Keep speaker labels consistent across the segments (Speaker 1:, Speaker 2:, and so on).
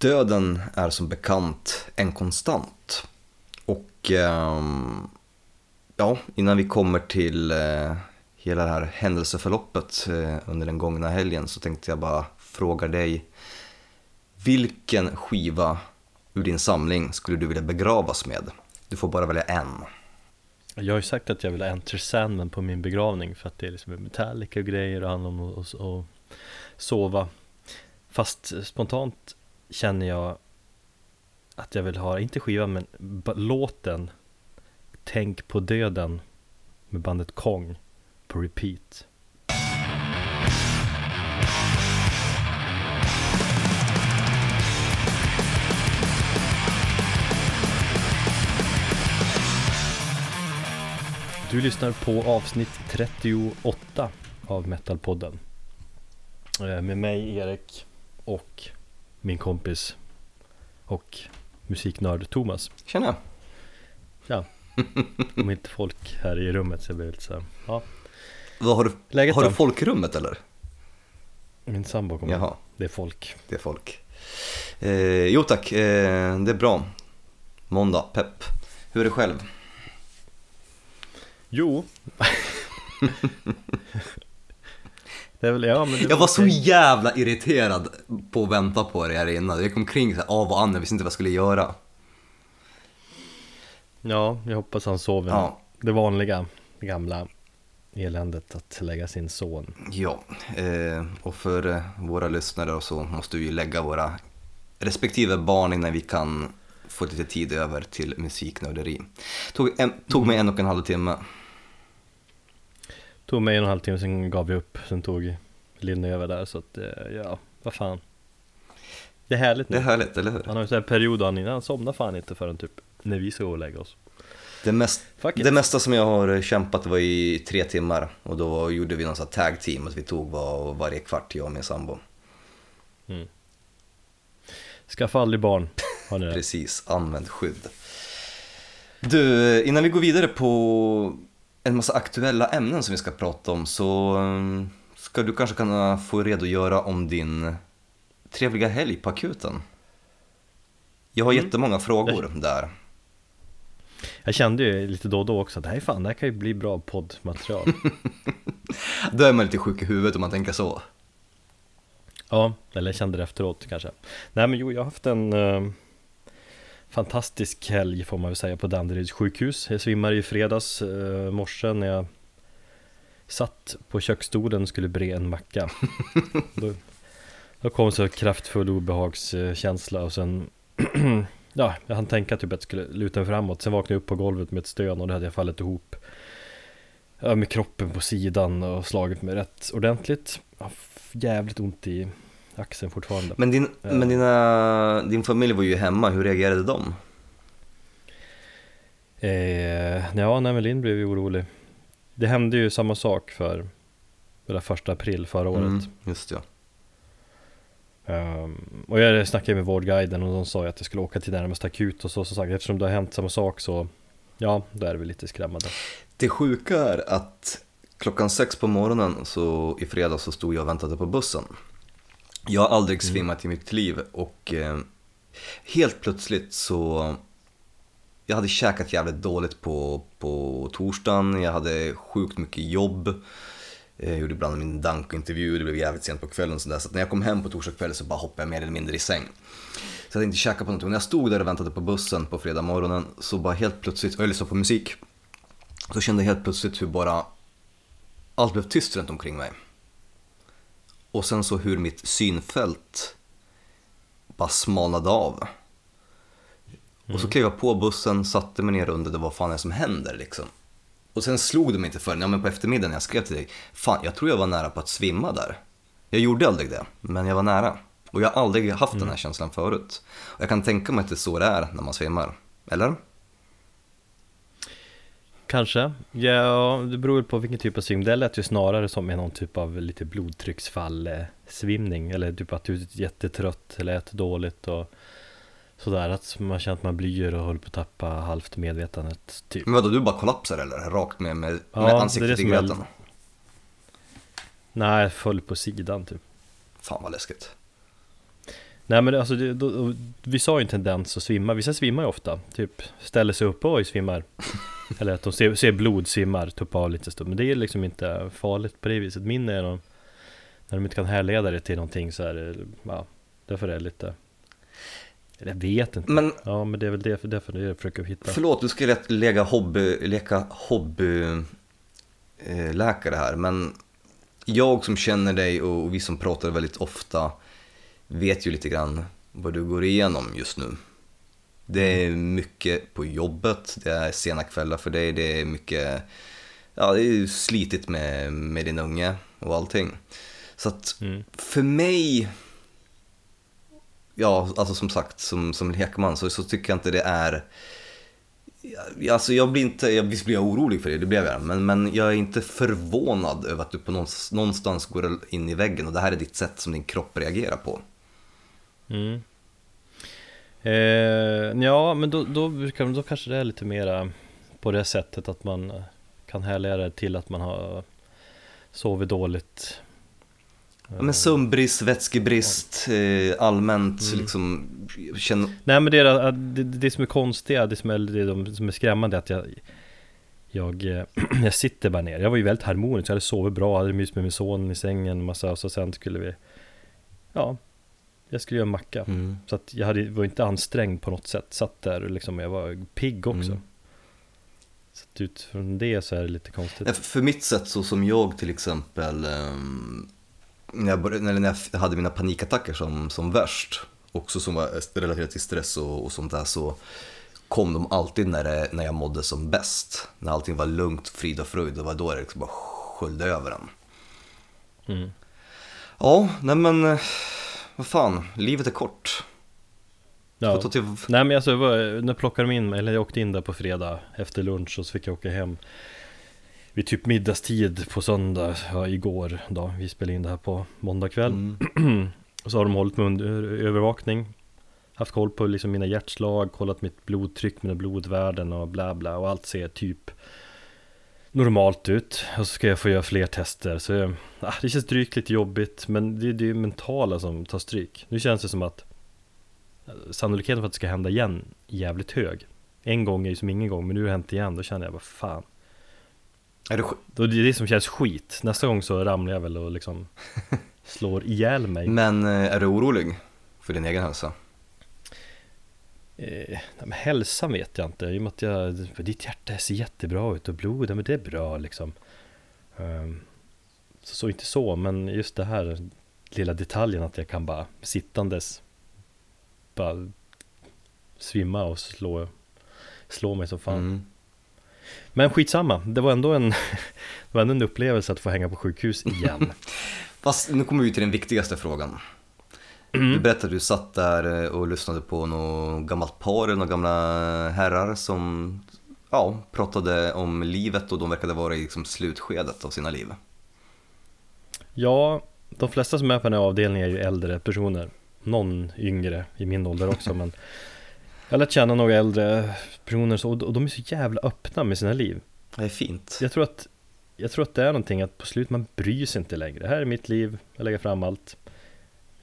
Speaker 1: Döden är som bekant en konstant. Och ehm, ja, innan vi kommer till eh, hela det här händelseförloppet eh, under den gångna helgen så tänkte jag bara fråga dig vilken skiva ur din samling skulle du vilja begravas med? Du får bara välja en.
Speaker 2: Jag har ju sagt att jag vill ha Enter Sandman på min begravning för att det är liksom Metallica och grejer och handlar om att sova. Fast spontant känner jag att jag vill ha, inte skivan men låten Tänk på döden med bandet Kong på repeat. Du lyssnar på avsnitt 38 av Metalpodden eh, Med mig Erik och min kompis och musiknörd Thomas
Speaker 1: Tjena!
Speaker 2: Ja, om inte folk här i rummet så jag blir lite så här, ja
Speaker 1: Vad har du,
Speaker 2: Läget
Speaker 1: har
Speaker 2: då?
Speaker 1: du folkrummet eller?
Speaker 2: Min sambo kommer
Speaker 1: Jaha,
Speaker 2: Det är folk
Speaker 1: det är folk. Eh, jo tack, eh, det är bra. Måndag, pepp. Hur är det själv?
Speaker 2: Jo väl, ja
Speaker 1: Jag var så jävla irriterad på att vänta på det här innan. Jag kom kring så här, av och an, jag visste inte vad jag skulle göra.
Speaker 2: Ja, jag hoppas han sover
Speaker 1: Ja.
Speaker 2: Det vanliga gamla eländet att lägga sin son
Speaker 1: Ja, eh, och för eh, våra lyssnare så måste vi lägga våra respektive barn innan vi kan få lite tid över till musiknörderi. Tog, en, tog mig en och en halv timme.
Speaker 2: Tog mig en och en halv timme, sen gav vi upp Sen tog Linne över där så att, eh, ja, vad fan Det är härligt nu
Speaker 1: Det är härligt, eller hur?
Speaker 2: Han har ju så här period då han innan, han somnar fan inte förrän typ när vi ska gå och lägga oss
Speaker 1: Det, mest, det mesta som jag har kämpat var i tre timmar och då gjorde vi någon sån här tag team att vi tog var, varje kvart, jag och min sambo.
Speaker 2: Skaffa aldrig barn, har ni det?
Speaker 1: Precis, använd skydd. Du, innan vi går vidare på en massa aktuella ämnen som vi ska prata om så eh, ska du kanske kunna få redogöra om din trevliga helg på akuten. Jag har
Speaker 2: Mm.
Speaker 1: jättemånga frågor där.
Speaker 2: Jag kände ju lite då och då också att det här är fan, det här kan ju bli bra poddmaterial
Speaker 1: Då är man lite sjuk i huvudet om man tänker så.
Speaker 2: Ja, eller jag kände det efteråt kanske Nej men jo, jag har haft en eh, fantastisk helg får man väl säga på Danderyds sjukhus. Jag svimmade i fredags eh, morse när jag satt på köksstolen och skulle bre en macka. Då, då kom så kraftfull obehagskänsla och sen Ja, jag hann tänka typ att jag skulle luta mig framåt. Sen vaknade jag upp på golvet med ett stön och då hade jag fallit ihop. Med kroppen på sidan och slagit mig rätt ordentligt. Jag har Jävligt ont i axeln fortfarande
Speaker 1: Men, din,
Speaker 2: Ja.
Speaker 1: men dina, din familj var ju hemma, hur reagerade de?
Speaker 2: eh, Ja, nej men Linn blev ju orolig Det hände ju samma sak för Eller första april förra året
Speaker 1: Mm, just ja.
Speaker 2: Ehm, Och jag snackade med Vårdguiden och de sa att jag skulle åka till närmaste akut och så som sagt Eftersom det har hänt samma sak så Ja, då är vi lite skrämmande
Speaker 1: Det sjuka är att klockan sex på morgonen så i fredags så stod jag och väntade på bussen. Jag har aldrig
Speaker 2: Mm.
Speaker 1: svimmat i mitt liv och eh, helt plötsligt så jag hade käkat jävligt dåligt på, på torsdagen, jag hade sjukt mycket jobb. Jag gjorde ibland min dank-intervju, det blev jävligt sent på kvällen så, där, så när jag kom hem på torsdag kväll så bara hoppade jag mer eller mindre i säng. Så jag hade inte käkat på någonting. Och när jag stod där och väntade på bussen på fredag morgonen så bara helt plötsligt, och jag lyssnade på musik, så kände jag helt plötsligt hur bara allt blev tyst runt omkring mig. Och sen så hur mitt synfält bara smalnade av. Och så klev jag på bussen, satte mig ner och undrade vad fan är det som händer liksom. Och sen slog det mig inte förrän, ja men på eftermiddagen när jag skrev till dig, fan jag tror jag var nära på att svimma där. Jag gjorde aldrig det, men jag var nära. Och jag har aldrig haft den här känslan förut. Och jag kan tänka mig att det är så det är när man svimmar. Eller?
Speaker 2: Kanske, ja det beror på vilken typ av svimning Det lät ju snarare som någon typ av lite blodtrycksfall eh, svimning Eller typ att du är jättetrött eller äter dåligt och Sådär att man känner att man blyr och håller på att tappa halvt medvetandet typ
Speaker 1: Men vadå, du bara kollapsar eller? Rakt med, med,
Speaker 2: Ja,
Speaker 1: med ansiktet
Speaker 2: det
Speaker 1: i gröten?
Speaker 2: Nej, jag föll på sidan typ
Speaker 1: Fan vad läskigt.
Speaker 2: Nej men alltså, det, då, vi sa ju en tendens att svimma, vissa svimmar ju ofta. Typ ställer sig upp, oj svimmar. Eller att de ser, ser blod, svimmar, tuppar av lite stund Men det är liksom inte farligt på det viset. Min är de, när de inte kan härleda det till någonting så är det, ja Därför är det lite Jag vet inte.
Speaker 1: Men
Speaker 2: Ja men det är väl det, därför det jag försöker hitta.
Speaker 1: Förlåt, du ska lätt lägga hobby, leka hobbyläkare här, men jag som känner dig och vi som pratar väldigt ofta vet ju lite grann vad du går igenom just nu. Det är mycket på jobbet, det är sena kvällar för dig, det är mycket, ja det är slitigt med, med din unge och allting. Så att
Speaker 2: mm.
Speaker 1: för mig, ja alltså som sagt som, som lekman så, så tycker jag inte det är Alltså jag blir inte, jag, visst blir jag orolig för det, det blev jag, men, men jag är inte förvånad över att du på någonstans, någonstans går in i väggen och det här är ditt sätt som din kropp reagerar på.
Speaker 2: Mm. Eh, ja, men då, då, brukar- då kanske det är lite mera på det sättet att man kan härleda det till att man har sovit dåligt.
Speaker 1: Ja, men sömnbrist, vätskebrist, eh, allmänt liksom, känner,
Speaker 2: Nej men det, är, det, det som är konstiga, det som är, det de- som är skrämmande är att jag jag, eh, jag sitter bara ner, jag var ju väldigt harmonisk, jag hade sovit bra, hade myst med min son i sängen massa, och så sen skulle vi Ja Jag skulle göra macka
Speaker 1: mm,
Speaker 2: Så att jag hade, var inte ansträngd på något sätt, satt där och liksom, jag var pigg också
Speaker 1: Mm.
Speaker 2: Så utifrån det så är det lite konstigt
Speaker 1: För mitt sätt så som jag till exempel, ehm, när, jag började, när jag hade mina panikattacker som, som värst, också som var relaterat till stress och, och sånt där, så kom de alltid när, det, när jag mådde som bäst. När allting var lugnt, frid och fröjd, det var då det liksom bara sköljde över en.
Speaker 2: mm.
Speaker 1: Ja, nej men vad fan, livet är kort.
Speaker 2: Ja.
Speaker 1: Till,
Speaker 2: Nej men alltså, när plockade de in mig, eller jag åkte in där på fredag efter lunch och så fick jag åka hem vid typ middagstid på söndag, ja igår då, vi spelade in det här på måndag kväll.
Speaker 1: Mm,
Speaker 2: Och så har de hållit mig under övervakning. Haft koll på liksom mina hjärtslag, kollat mitt blodtryck, mina blodvärden och bla bla. Och allt ser typ normalt ut och så ska jag få göra fler tester. Så jag, ah, det känns drygt lite jobbigt men det, det är ju mentala som tar stryk. Nu känns det som att eh, sannolikheten för att det ska hända igen är jävligt hög. En gång är ju som ingen gång men nu har det hänt igen då känner jag vad fan.
Speaker 1: Är det,
Speaker 2: då är det det som känns skit. Nästa gång så ramlar jag väl och liksom slår ihjäl mig.
Speaker 1: Men eh, är du orolig för din egen hälsa?
Speaker 2: Eh, men hälsan vet jag inte, i och med att jag, ditt hjärta ser jättebra ut och blodet, men det är bra liksom. Ehm, så, så inte så, men just det här lilla detaljen att jag kan bara sittandes bara svimma och slå, slå mig som fan.
Speaker 1: Mm.
Speaker 2: Men skitsamma, det var ändå en, det var ändå en upplevelse att få hänga på sjukhus igen.
Speaker 1: Fast nu kommer vi till den viktigaste frågan.
Speaker 2: Mm.
Speaker 1: Du berättade att du satt där och lyssnade på något gammalt par, några gamla herrar som ja, pratade om livet och de verkade vara i liksom slutskedet av sina liv.
Speaker 2: Ja, de flesta som är på den här avdelningen är ju äldre personer. Någon yngre i min ålder också, men jag har lärt känna några äldre personer och de är så jävla öppna med sina liv.
Speaker 1: Det är fint.
Speaker 2: Jag tror att, jag tror att det är någonting att på slut man bryr sig inte längre. Det här är mitt liv, jag lägger fram allt.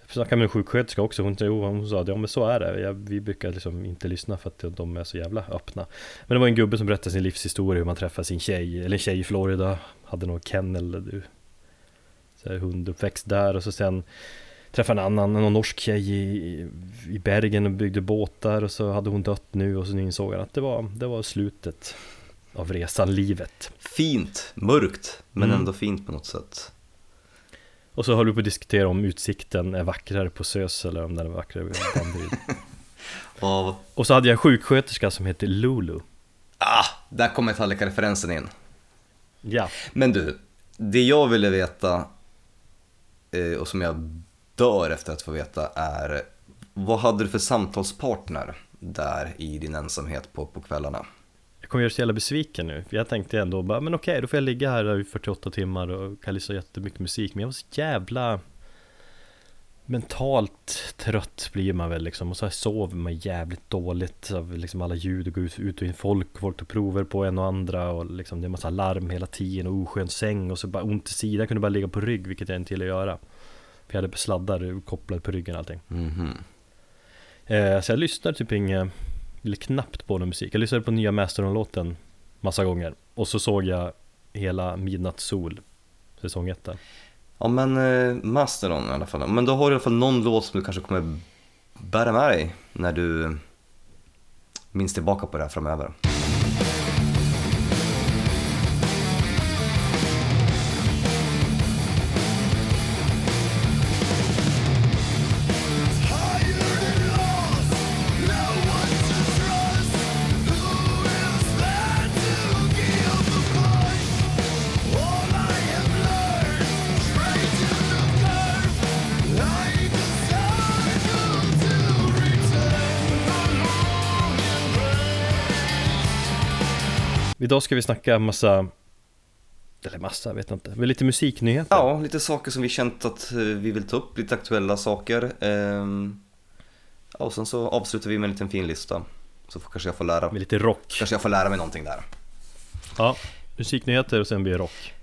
Speaker 2: Snackade med en sjuksköterska också, hon, hon sa att ja men så är det. Jag, vi brukar liksom inte lyssna för att de är så jävla öppna. Men det var en gubbe som berättade sin livshistoria, hur man träffade sin tjej, eller en tjej i Florida, hade någon kennel, du, så här, hunduppväxt där och så sen träffade en annan, någon norsk tjej i, i Bergen och byggde båtar och så hade hon dött nu och så insåg han att det var, det var slutet av resan, livet.
Speaker 1: Fint, mörkt, men
Speaker 2: Mm.
Speaker 1: ändå fint på något sätt.
Speaker 2: Och så höll vi på att diskutera om utsikten är vackrare på Sös eller om den är vackrare vid Danderyd.
Speaker 1: Och,
Speaker 2: Och så hade jag en sjuksköterska som heter Lulu.
Speaker 1: ah, där kommer Metallica-referensen in.
Speaker 2: Ja,
Speaker 1: Men du, det jag ville veta eh, och som jag dör efter att få veta är vad hade du för samtalspartner där i din ensamhet på, på kvällarna?
Speaker 2: Jag kommer göra så jävla besviken nu. För jag tänkte ändå bara, men okej, då får jag ligga här i 48 timmar och kan lyssna jättemycket musik. Men jag var så jävla mentalt trött blir man väl liksom. Och så här sover man jävligt dåligt av liksom alla ljud och går ut, ut och in folk. Folk tar prover på en och andra och liksom det är massa larm hela tiden och oskön säng och så bara ont i sidan. Jag kunde bara ligga på rygg, vilket jag inte gillade att göra. För jag hade sladdar kopplade på ryggen och allting.
Speaker 1: Mhm.
Speaker 2: Eh, så jag lyssnar typ inget, eller knappt på någon musik. Jag lyssnade på nya Mastodon-låten massa gånger. Och så såg jag hela Midnattssol, säsong 1 där.
Speaker 1: Ja men eh, Mastodon i alla fall. Men då har du i alla fall någon låt som du kanske kommer bära med dig när du minns tillbaka på det här framöver.
Speaker 2: Idag ska vi snacka massa, eller massa, vet jag inte, men lite musiknyheter.
Speaker 1: Ja, lite saker som vi känt att eh, vi vill ta upp, lite aktuella saker. Ehm, Ja, och sen så avslutar vi med en liten fin lista. Så får, kanske jag får lära,
Speaker 2: Med lite rock.
Speaker 1: kanske jag får lära mig någonting där.
Speaker 2: Ja, musiknyheter och sen blir det rock.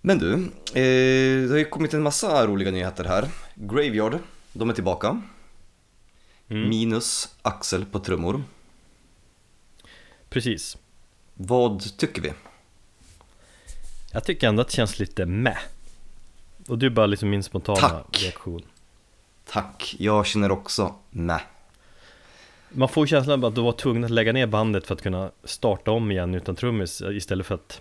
Speaker 1: Men du, eh, det har ju kommit en massa roliga nyheter här. Graveyard, de är tillbaka.
Speaker 2: Mm.
Speaker 1: Minus Axel på trummor.
Speaker 2: Precis.
Speaker 1: Vad tycker vi?
Speaker 2: Jag tycker ändå att det känns lite med. Och är bara liksom min spontana
Speaker 1: Tack.
Speaker 2: reaktion.
Speaker 1: Tack, jag känner också med.
Speaker 2: Man får känslan av att du var tvungen att lägga ner bandet för att kunna starta om igen utan trummis istället för att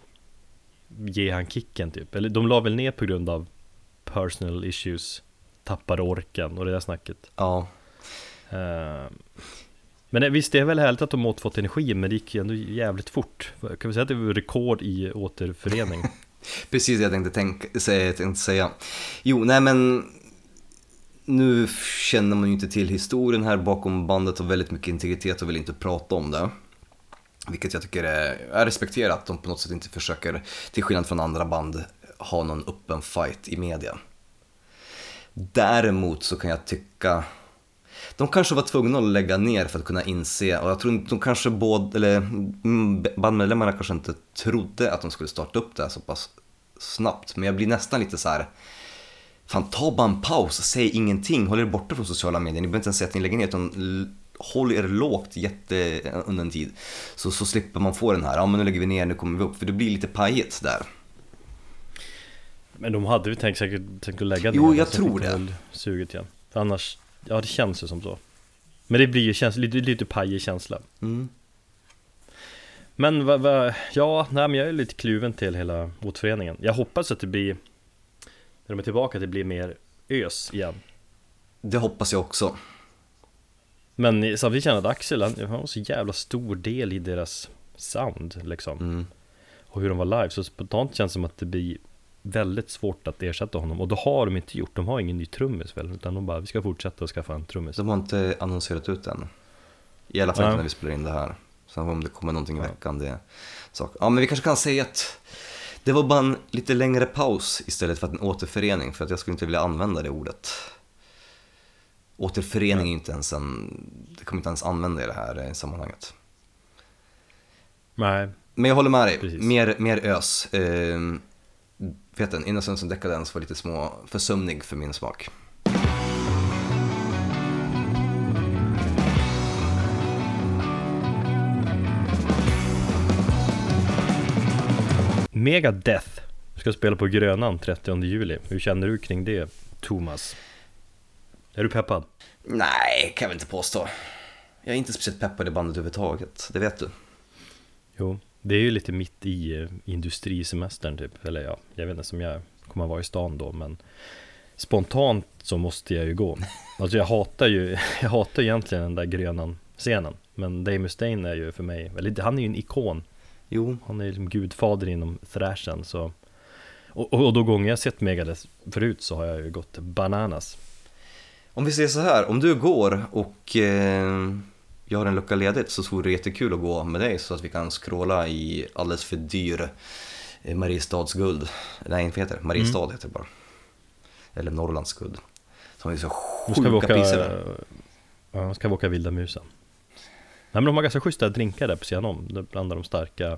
Speaker 2: ge han kicken typ. Eller de la väl ner på grund av personal issues, tappade orken och det där snacket.
Speaker 1: Ja,
Speaker 2: Eh, Men visst, det är väl härligt att de återfått energi, men det gick ju ändå jävligt fort. Kan vi säga att det var rekord i återförening?
Speaker 1: precis det jag tänkte, tänka, säga, jag tänkte säga. Jo, nej men nu känner man ju inte till historien här bakom bandet och väldigt mycket integritet och vill inte prata om det. Vilket jag tycker är, jag respekterar att de på något sätt inte försöker, till skillnad från andra band, ha någon öppen fight i media. Däremot så kan jag tycka de kanske var tvungna att lägga ner för att kunna inse, och jag tror inte, de kanske både, eller mm, bandmedlemmarna kanske inte trodde att de skulle starta upp det här så pass snabbt. Men jag blir nästan lite så här. Fan ta bara en paus, säg ingenting, håll er borta från sociala medier. Ni behöver inte ens säga att ni lägger ner utan håll er lågt jätte, under en tid. Så, så slipper man få den här, ja men nu lägger vi ner, nu kommer vi upp. För det blir lite pajigt där.
Speaker 2: Men de hade ju tänkt säkert tänkt att lägga
Speaker 1: Jo,
Speaker 2: ner
Speaker 1: jag
Speaker 2: sen
Speaker 1: tror det.
Speaker 2: Suget igen. För annars, ja det känns ju som så. Men det blir ju känns, lite, lite pajig känsla.
Speaker 1: Mm.
Speaker 2: Men vad, vad, ja, nej, men jag är lite kluven till hela återföreningen. Jag hoppas att det blir, när de är tillbaka, att det blir mer ös igen.
Speaker 1: Det hoppas jag också.
Speaker 2: Men samtidigt känner jag att Axel, han, han var så jävla stor del i deras sound liksom.
Speaker 1: Mm.
Speaker 2: Och hur de var live. Så spontant känns det som att det blir väldigt svårt att ersätta honom. Och då har de inte gjort, de har ingen ny trummis väl? Utan de bara, vi ska fortsätta och skaffa en trummis.
Speaker 1: De har inte annonserat ut än. I alla fall inte när vi spelar in det här. Sen om det kommer någonting i veckan, det är sak. Ja, men vi kanske kan säga att det var bara en lite längre paus istället för att en återförening. För att jag skulle inte vilja använda det ordet. Återförening är inte ens en, det kommer inte ens använda i det här eh, sammanhanget.
Speaker 2: Nej,
Speaker 1: Men jag håller med dig,
Speaker 2: Precis.
Speaker 1: mer, mer ös. Eh, vet du, Innocence and Decadence var lite små försumnig för min smak.
Speaker 2: Megadeth ska spela på Grönan 30 juli. Hur känner du kring det, Thomas? Är du peppad?
Speaker 1: Nej, kan jag väl inte påstå. Jag är inte speciellt peppad i bandet överhuvudtaget, det vet du.
Speaker 2: Jo, det är ju lite mitt i eh, industrisemestern typ. Eller ja, jag vet inte som jag kommer vara i stan då, men spontant så måste jag ju gå. Alltså jag hatar ju, jag hatar egentligen den där Grönan scenen. Men Dave Mustaine är ju för mig, eller han är ju en ikon.
Speaker 1: Jo,
Speaker 2: Han är ju liksom gudfader inom thrashen så och, och, och då gånger jag sett Megadeth förut så har jag ju gått bananas
Speaker 1: om vi säger så här, om du går och eh, jag har en lucka ledigt så vore det jättekul att gå med dig så att vi kan scrolla i alldeles för dyr eh, Mariestads guld. Nej, inte heter Mariestad
Speaker 2: Mm.
Speaker 1: heter det bara. Eller Norrlands guld. Som är så
Speaker 2: Nu ska vi
Speaker 1: sjuka
Speaker 2: åka,
Speaker 1: priser
Speaker 2: ja, ska vi åka Vilda Musen Nej men de har ganska schyssta drinkar där på sidan om Där blandar de starka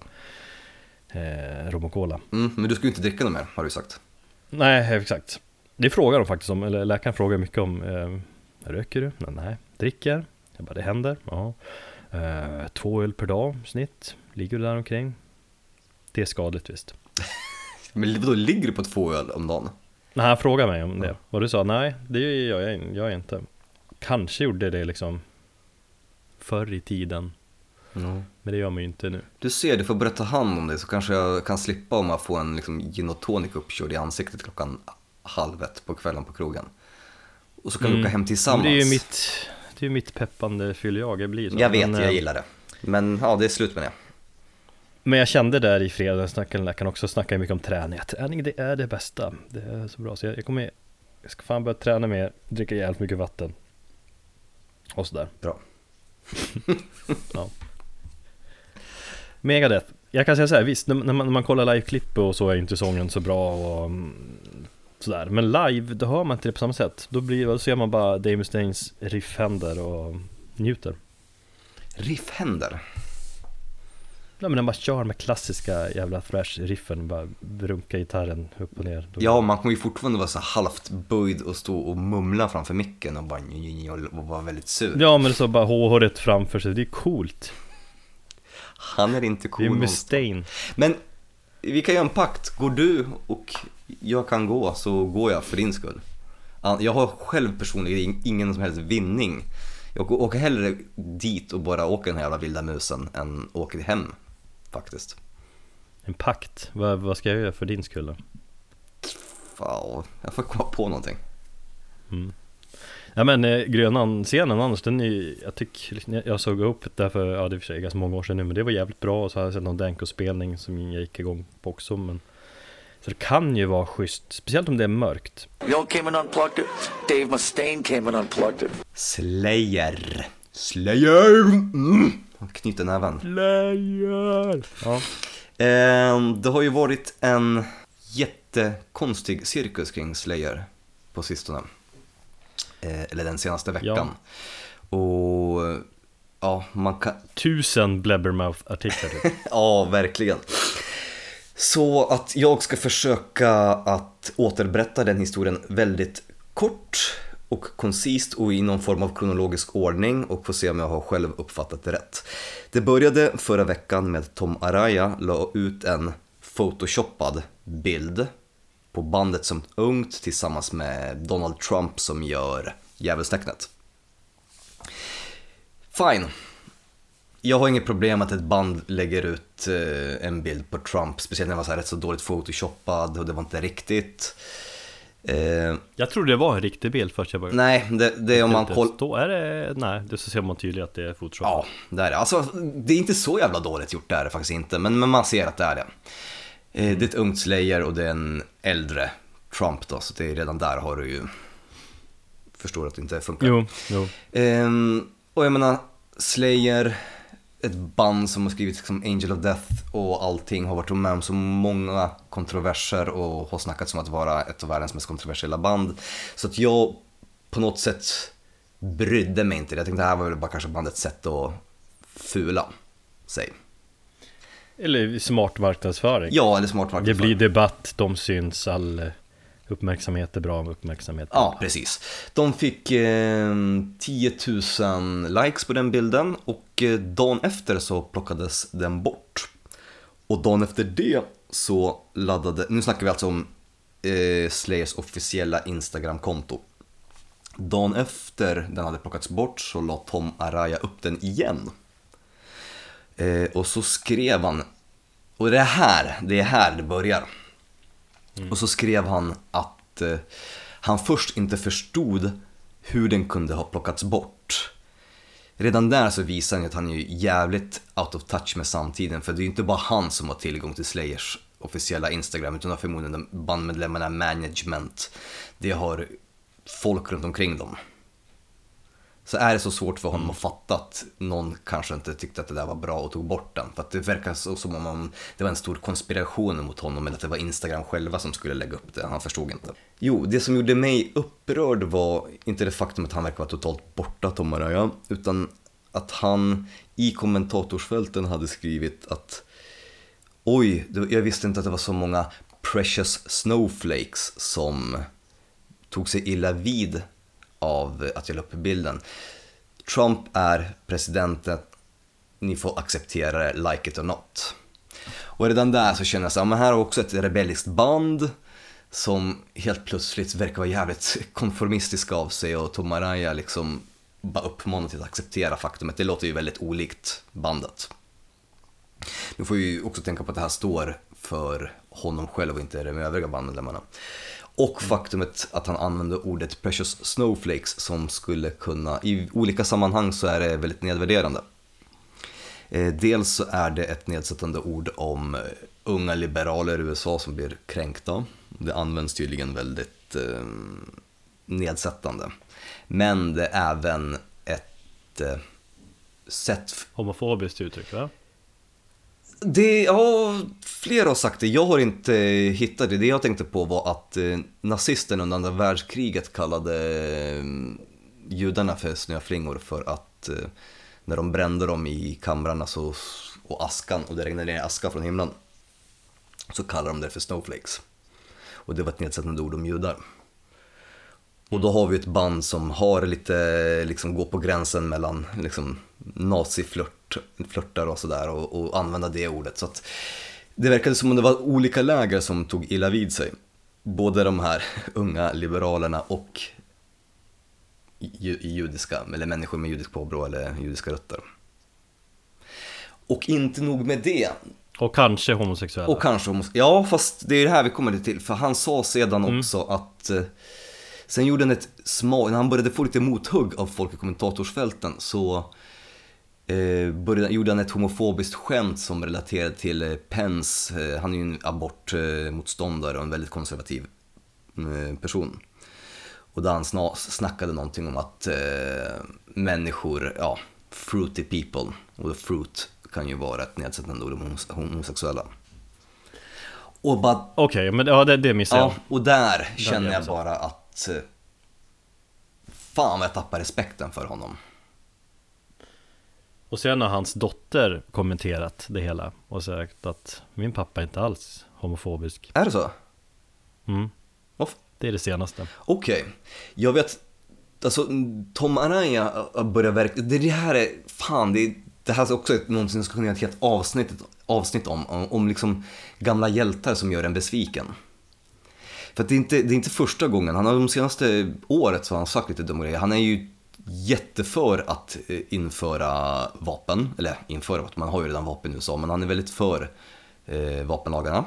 Speaker 2: eh, rom och cola
Speaker 1: Mm, men du ska ju inte dricka något mer, har du sagt.
Speaker 2: Nej exakt Det frågar de faktiskt om, eller läkaren frågar mycket om eh, Röker du? Nej dricker. Jag bara, det händer. Ja. Eh, två öl per dag snitt, ligger du där omkring. Det är skadligt visst.
Speaker 1: Men då ligger du på två öl om dagen?
Speaker 2: Nej, han frågade mig om det och du sa nej, det gör jag, jag inte. Kanske gjorde det liksom förr i tiden.
Speaker 1: Mm.
Speaker 2: Men det gör man ju inte nu.
Speaker 1: Du ser, du får börja ta hand om det så kanske jag kan slippa om jag får en liksom, gin och tonic uppkörd i ansiktet klockan halv ett på kvällen på krogen. Och så kan vi åka hem tillsammans.
Speaker 2: Men det är ju mitt, det är mitt peppande fylljag, jag blir så.
Speaker 1: Jag vet,
Speaker 2: men,
Speaker 1: jag
Speaker 2: eh,
Speaker 1: gillar det. Men ja, det är slut med det.
Speaker 2: Men jag kände där i fredags, snackade läkaren också, snackade mycket om träning. Att träning det är det bästa. Det är så bra. Så jag, jag kommer, jag ska fan börja träna mer, dricka jävligt mycket vatten. Och sådär.
Speaker 1: Bra.
Speaker 2: ja. Megadeth. Jag kan säga så här, visst, när man, när man kollar liveklipp och så är inte sången så bra och mm, sådär. Men live, då hör man inte det på samma sätt. Då, blir, då ser man bara Dave Mustaines riffhänder och njuter.
Speaker 1: Riffhänder.
Speaker 2: Ja men när man kör med klassiska jävla thrash-riffen, bara vrunka gitarren upp och ner. Då-
Speaker 1: Ja, man kommer ju fortfarande vara så halvt böjd och stå och mumla framför micken och bara och vara väldigt sur.
Speaker 2: Ja men så bara håret framför sig, det är coolt.
Speaker 1: Han är inte
Speaker 2: Det
Speaker 1: cool
Speaker 2: är
Speaker 1: någonstans.
Speaker 2: Mustaine.
Speaker 1: Men vi kan göra en pakt. Går du och jag kan gå så går jag för din skull. Jag har själv personligen ingen som helst vinning. Jag åker hellre dit och bara åker den här jävla vilda musen än åker hem faktiskt.
Speaker 2: En pakt. Vad, vad ska jag göra för din skull då?
Speaker 1: Fan, jag får komma på någonting.
Speaker 2: Ja men eh, Grönan-scenen annars, den är ju- jag tycker, jag såg upp det för, ja det är för sig ganska många år sedan nu, men det var jävligt bra och så har jag sett någon Danko-spelning som jag gick igång på också, men så det kan ju vara schysst, speciellt om det är mörkt.
Speaker 3: Y'all came and unplugged it. Dave Mustaine came and unplugged it.
Speaker 1: Slayer. Slayer! Mm. Knyter näven.
Speaker 2: Slayer! Ja.
Speaker 1: Ehm, det har ju varit en jättekonstig cirkus kring Slayer på sistone. Eh, eller den senaste veckan. Och ja, man kan...
Speaker 2: Tusen Blabbermouth-artiklar typ.
Speaker 1: Ja, verkligen. Så att jag ska försöka att återberätta den historien väldigt kort och koncist och i någon form av kronologisk ordning och få se om jag har själv uppfattat det rätt. Det började förra veckan med att Tom Araya la ut en photoshoppad bild på bandet som ungt tillsammans med Donald Trump som gör djävulstecknet. Fine. Jag har inget problem att ett band lägger ut eh, en bild på Trump, speciellt när den var så rätt så dåligt photoshoppad och det var inte riktigt. Eh,
Speaker 2: Jag trodde det var en riktig bild först jag började.
Speaker 1: nej, det, det är om man kollar...
Speaker 2: Är det, nej, det så ser man tydligt att det är Photoshop.
Speaker 1: Ja, det är det. Alltså, det är inte så jävla dåligt gjort, det är det faktiskt inte. Men, men man ser att det är det. Eh, det är ett ungt Slayer och det är en äldre Trump då, så det är redan där har du ju... Förstår att det inte funkar.
Speaker 2: Jo, jo.
Speaker 1: Ehm, och jag menar, Slayer, ett band som har skrivit liksom Angel of Death och allting har varit med om så många kontroverser och har snackats om att vara ett av världens mest kontroversiella band. Så att jag på något sätt brydde mig inte. Jag tänkte det här var väl bara kanske bandets sätt att fula sig.
Speaker 2: Eller smart marknadsföring.
Speaker 1: Ja, eller smart
Speaker 2: Det
Speaker 1: marknadsföring.
Speaker 2: blir debatt, de syns, all uppmärksamhet är bra uppmärksamhet.
Speaker 1: Ja, precis. De fick eh, 10 000 likes på den bilden och eh, dagen efter så plockades den bort. Och dagen efter det så laddade, nu snackar vi alltså om eh, Slayers officiella Instagram-konto. Dagen efter den hade plockats bort så la Tom Araya upp den igen. Eh, och så skrev han, och det är här, det är här det börjar. Mm. Och så skrev han att eh, han först inte förstod hur den kunde ha plockats bort. Redan där så visar han ju att han är jävligt out of touch med samtiden för det är ju inte bara han som har tillgång till Slayers officiella Instagram utan har förmodligen de bandmedlemmarna management. Det har folk runt omkring dem. Så är det så svårt för honom att fatta att någon kanske inte tyckte att det där var bra och tog bort den. För att det verkar så som om man- det var en stor konspiration mot honom eller att det var Instagram själva som skulle lägga upp det. Han förstod inte. Jo, det som gjorde mig upprörd var inte det faktum att han verkar vara totalt borta, Tom Araya, utan att han i kommentatorsfälten hade skrivit att Oj, jag visste inte att det var så många precious snowflakes som tog sig illa vid av eh, att jag la upp bilden. Trump är presidenten, ni får acceptera det, like it or not. Och redan där så känner jag så här, men här har också ett rebelliskt band som helt plötsligt verkar vara jävligt konformistiska av sig och Tom Araya liksom bara uppmanar till att acceptera faktumet. Det låter ju väldigt olikt bandet. Nu får vi ju också tänka på att det här står för honom själv och inte de övriga bandmedlemmarna. Och faktumet att han använder ordet precious snowflakes som skulle kunna, i olika sammanhang så är det väldigt nedvärderande. Eh, dels så är det ett nedsättande ord om eh, unga liberaler i USA som blir kränkta. Det används tydligen väldigt eh, nedsättande. Men det är även ett eh, sätt
Speaker 2: Homofobiskt uttryck va?
Speaker 1: Det, ja, flera har sagt det. Jag har inte hittat det. Det jag tänkte på var att eh, nazisterna under andra världskriget kallade eh, judarna för snöflingor för att eh, när de brände dem i kamrarna så, och askan och det regnade ner aska från himlen så kallade de det för snowflakes. Och det var ett nedsättande ord om judar. Och då har vi ett band som har lite, liksom går på gränsen mellan liksom, naziflört naziflörtar och sådär och, och använda det ordet. Så att det verkade som om det var olika läger som tog illa vid sig. Både de här unga liberalerna och ju, judiska, eller människor med judisk påbrå eller judiska rötter. Och inte nog med det,
Speaker 2: Och kanske homosexuella.
Speaker 1: och kanske homos- Ja, fast det är det här vi kommer till. För han sa sedan också att eh, Sen gjorde han ett smart, när han började få lite mothugg av folk i kommentatorsfälten så eh, började, gjorde han ett homofobiskt skämt som relaterade till eh, Pence. Eh, han är ju en abortmotståndare och en väldigt konservativ eh, person. Och där han sna, snackade någonting om att eh, människor, ja, fruity people. Och fruit kan ju vara ett nedsättande ord om homos- homosexuella. Och bara
Speaker 2: Okej, men ja, det, det missade
Speaker 1: Ja,
Speaker 2: jag.
Speaker 1: och där känner
Speaker 2: jag
Speaker 1: bara att eh, Fan vad jag tappar respekten för honom.
Speaker 2: Och sen har hans dotter kommenterat det hela och sagt att min pappa är inte alls homofobisk.
Speaker 1: Är det så?
Speaker 2: Mm,
Speaker 1: Vad f-
Speaker 2: det är det senaste.
Speaker 1: Okej, jag vet, alltså Tom Araya börjar verkligen, det, här är, fan det, är- det här är också ett, någonting som skulle kunna göra ett helt avsnitt, avsnitt om, om, om liksom gamla hjältar som gör en besviken. För att det är, inte, det är inte första gången, han har de senaste året så har han sagt lite dumma grejer. Han är ju jätteför att eh, införa vapen, eller införa vapen, man har ju redan vapen i USA, men han är väldigt för eh, vapenlagarna.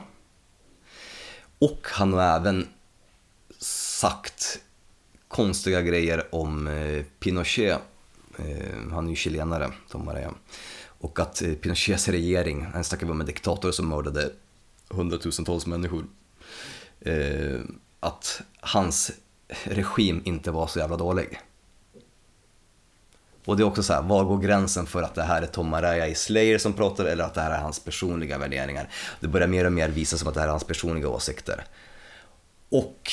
Speaker 1: Och han har även sagt konstiga grejer om eh, Pinochet. Eh, han är ju chilenare, Tom Maria. Och att eh, Pinochets regering, han snackar om en diktator som mördade hundratusentals människor. Eh, att hans regim inte var så jävla dålig. Och det är också så här, var går gränsen för att det här är Tom Araya i Slayer som pratar eller att det här är hans personliga värderingar? Det börjar mer och mer visa som att det här är hans personliga åsikter. Och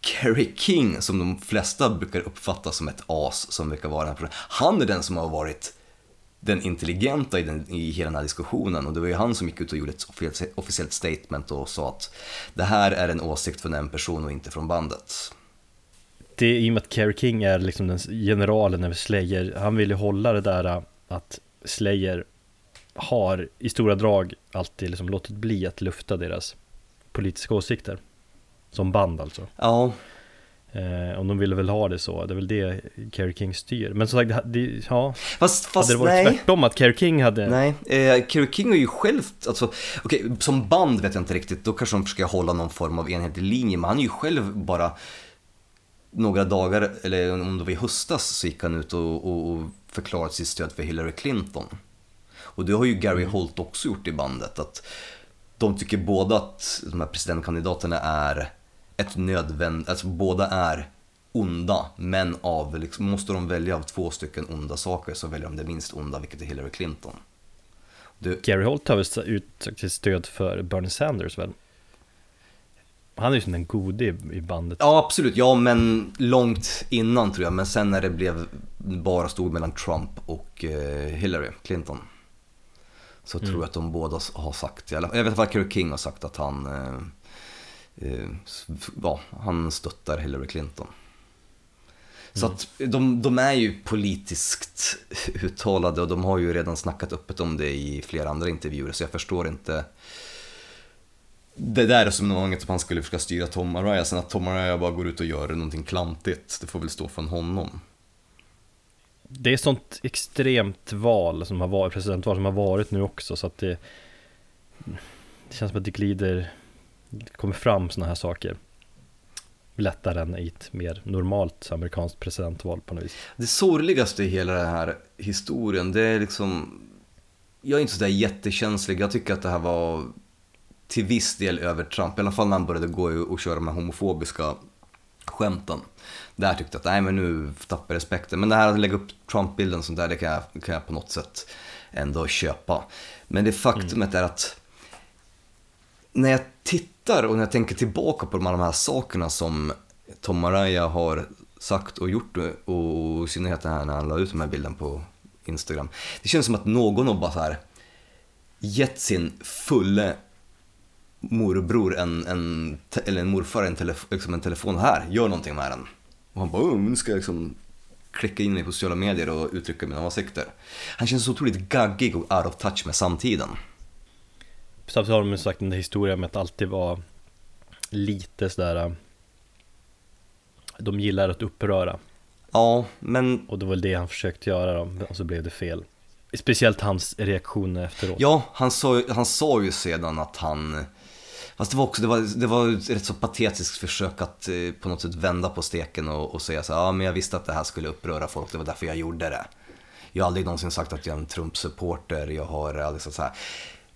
Speaker 1: Kerry King, som de flesta brukar uppfatta som ett as, som brukar vara en person, han är den som har varit den intelligenta i, den, i hela den här diskussionen och det var ju han som gick ut och gjorde ett officie- officiellt statement och sa att det här är en åsikt från en person och inte från bandet.
Speaker 2: Det är i och med att Kerry King är liksom den generalen över Slayer. Han vill ju hålla det där äh, att Slayer har i stora drag alltid liksom låtit bli att lufta deras politiska åsikter. Som band alltså.
Speaker 1: Ja,
Speaker 2: Eh, och de ville väl ha det så, det är väl det Kerry King styr. Men som sagt, det, ja,
Speaker 1: fast, fast
Speaker 2: hade det varit
Speaker 1: nej.
Speaker 2: tvärtom att Kerry King hade...
Speaker 1: Nej, eh, Kerry King är ju själv, alltså, okej, som band vet jag inte riktigt, då kanske de försöker hålla någon form av enhetlig linje, men han är ju själv bara några dagar, eller om det var i höstas, så gick han ut och, och, och förklarade sitt stöd för Hillary Clinton. Och det har ju Gary Holt också gjort i bandet, att de tycker båda att de här presidentkandidaterna är ett nödvändigt, alltså båda är onda, men av, liksom, måste de välja av två stycken onda saker så väljer de det minst onda, vilket är Hillary Clinton. Du,
Speaker 2: Gary Holt har väl uttryckt sitt stöd för Bernie Sanders väl? Han är ju som den gode i, bandet.
Speaker 1: ja absolut, ja men långt innan tror jag, men sen när det blev bara stod mellan Trump och eh, Hillary Clinton. Så tror jag att de båda har sagt, jag vet att Kerry King har sagt att han, eh, eh, ja, han stöttar Hillary Clinton. Så att de, de är ju politiskt uttalade och de har ju redan snackat öppet om det i flera andra intervjuer så jag förstår inte det där resonemanget att han skulle försöka styra Tom Araya, sen att Tom Araya bara går ut och gör någonting klantigt, det får väl stå från honom.
Speaker 2: Det är sånt extremt val som har varit, presidentval som har varit nu också så att det Det känns som att det glider det kommer fram sådana här saker lättare än i ett mer normalt amerikanskt presidentval på något vis.
Speaker 1: Det sorgligaste i hela den här historien, det är liksom... Jag är inte sådär jättekänslig, jag tycker att det här var till viss del över Trump, i alla fall när han började gå och köra de här homofobiska skämten. Där tyckte jag att nej men nu tappar jag respekten. Men det här att lägga upp Trump-bilden sånt där, det kan jag, kan jag på något sätt ändå köpa. Men det faktumet är att när jag tittar och när jag tänker tillbaka på de här, de här sakerna som Tom Araya har sagt och gjort och i synnerhet här när han la ut de här bilderna på Instagram. Det känns som att någon har bara så här gett sin fulle morbror en, en, eller en morfar en, telef liksom en telefon här, gör någonting med den. Och han bara, nu ska jag liksom klicka in mig på sociala medier och uttrycka mina åsikter. Han känns så otroligt gaggig och out of touch med samtiden.
Speaker 2: Samtidigt har de sagt den där historien med att alltid vara lite sådär äh, De gillar att uppröra
Speaker 1: Ja, men...
Speaker 2: Och det var väl det han försökte göra då, och så blev det fel Speciellt hans reaktioner efteråt
Speaker 1: Ja, han sa, han sa ju sedan att han Fast det var också, det var, det var ett rätt så patetiskt försök att eh, på något sätt vända på steken och, och säga så ja men jag visste att det här skulle uppröra folk, det var därför jag gjorde det. Jag har aldrig någonsin sagt att jag är en Trump-supporter, jag har aldrig sagt så här.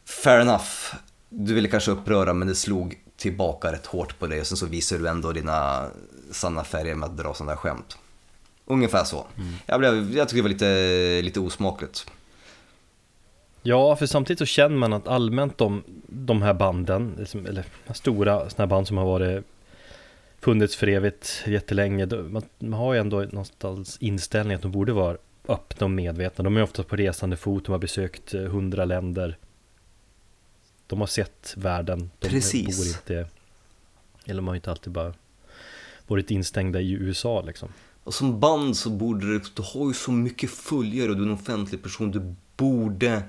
Speaker 1: Fair enough, du ville kanske uppröra men det slog tillbaka rätt hårt på dig och sen så visar du ändå dina sanna färger med att dra sådana där skämt. Ungefär så. Mm. Jag, blev, jag tyckte det var lite, lite osmakligt.
Speaker 2: Ja, för samtidigt så känner man att allmänt de, de här banden, liksom, eller stora sådana här band som har varit funnits för evigt jättelänge, man, man har ju ändå någonstans inställning att de borde vara öppna och medvetna. De är ofta på resande fot, de har besökt eh, hundra länder. De har sett världen. De
Speaker 1: Precis.
Speaker 2: bor inte, eller de har inte alltid bara varit instängda i USA liksom.
Speaker 1: Och som band så borde du, du har ju så mycket följare och du är en offentlig person, du borde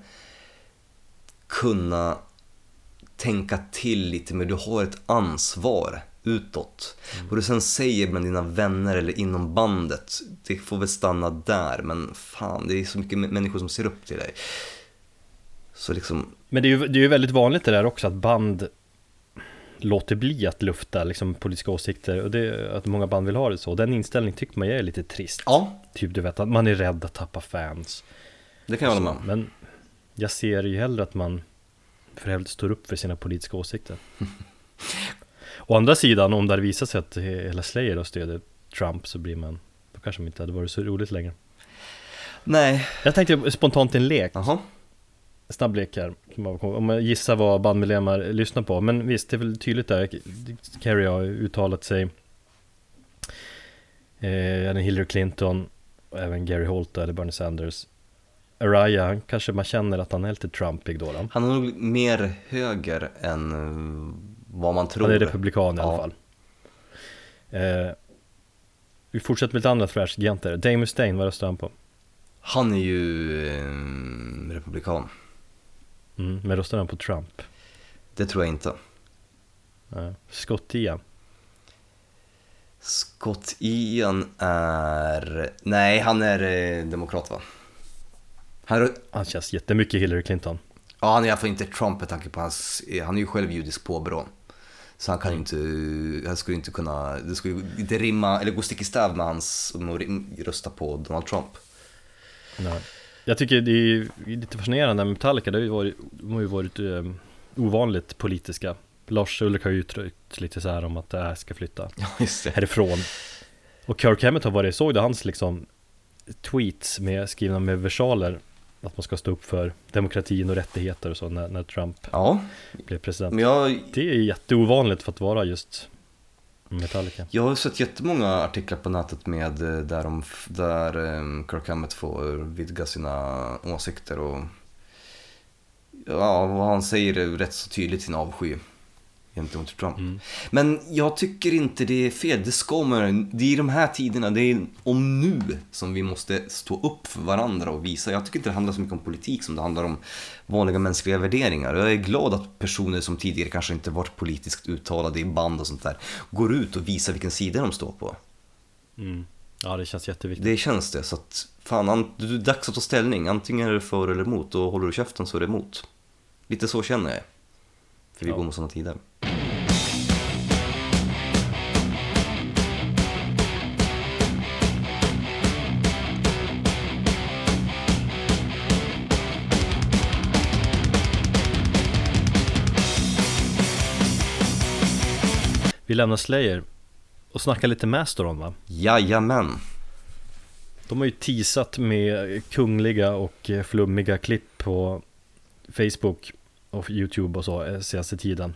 Speaker 1: kunna tänka till lite mer. Du har ett ansvar utåt. Mm. Vad du sen säger med dina vänner eller inom bandet, det får väl stanna där. Men fan, det är så mycket människor som ser upp till dig. Så liksom...
Speaker 2: Men det är ju det är väldigt vanligt det där också att band låter bli att lufta liksom, politiska åsikter och det, att många band vill ha det så. Den inställningen tycker man är lite trist.
Speaker 1: Ja.
Speaker 2: Typ du vet att man är rädd att tappa fans.
Speaker 1: Det kan jag hålla med om.
Speaker 2: Men jag ser ju hellre att man för helvete står upp för sina politiska åsikter. Å andra sidan, om det visat sig att hela Slayer då stöder Trump så blir man, då kanske man inte hade varit så roligt längre.
Speaker 1: Nej.
Speaker 2: Jag tänkte spontant en lek.
Speaker 1: Jaha.
Speaker 2: Snabb lek här. Om jag gissar vad bandmedlemmar lyssnar på. Men visst, det är väl tydligt där. Kerry har uttalat sig. Eh, Hillary Clinton och även Gary Holt eller Bernie Sanders. Araya, kanske man känner att han är lite Trumpig då, då.
Speaker 1: Han är nog mer höger än eh, vad man tror.
Speaker 2: Han är republikan i alla fall. Eh, vi fortsätter med lite andra thrash-giganter. Dave Mustaine, vad röstar han på?
Speaker 1: Han är ju eh, republikan.
Speaker 2: Mm, men röstar han på Trump?
Speaker 1: Det tror jag inte.
Speaker 2: Eh, Scott Ian?
Speaker 1: Scott Ian är... Nej, han är eh, demokrat va?
Speaker 2: Han, han känns jättemycket Hillary Clinton.
Speaker 1: Ja, han är i alla fall inte Trump med tanke på hans, han är ju själv judisk påbrå. Så han kan ju inte, han skulle inte kunna, det skulle inte rimma, eller gå stick i stäv med hans, att rösta på Donald Trump.
Speaker 2: Nej. Jag tycker det är lite fascinerande med Metallica, det har ju varit, de har ju varit um, ovanligt politiska. Lars Ulrik har ju uttryckt lite så här om att det här ska flytta
Speaker 1: ja, just det.
Speaker 2: härifrån. Och Kirk Hammett har varit, såg du hans liksom tweets med, skrivna med versaler att man ska stå upp för demokratin och rättigheter och så när, när Trump
Speaker 1: ja.
Speaker 2: blev president.
Speaker 1: Jag,
Speaker 2: det är jätteovanligt för att vara just Metallica.
Speaker 1: Jag har sett jättemånga artiklar på nätet med eh, där, de, där um, Kirk Hammett får vidga sina åsikter och ja, vad han säger är rätt så tydligt sin avsky gentemot Trump. Men jag tycker inte det är fel, det man Det är i de här tiderna, det är om nu som vi måste stå upp för varandra och visa. Jag tycker inte det handlar så mycket om politik som det handlar om vanliga mänskliga värderingar. Jag är glad att personer som tidigare kanske inte varit politiskt uttalade i band och sånt där går ut och visar vilken sida de står på.
Speaker 2: Mm. Ja, det känns jätteviktigt.
Speaker 1: Det känns det, så att fan, an- det är dags att ta ställning. Antingen är det för eller emot och håller du käften så är det emot. Lite så känner jag. För vi
Speaker 2: Ja.
Speaker 1: går mot sådana tider.
Speaker 2: Vi lämnar Slayer och snackar lite Mastodon va?
Speaker 1: Jajamän.
Speaker 2: De har ju teasat med kungliga och eh, flummiga klipp på Facebook och YouTube och så eh, senaste tiden.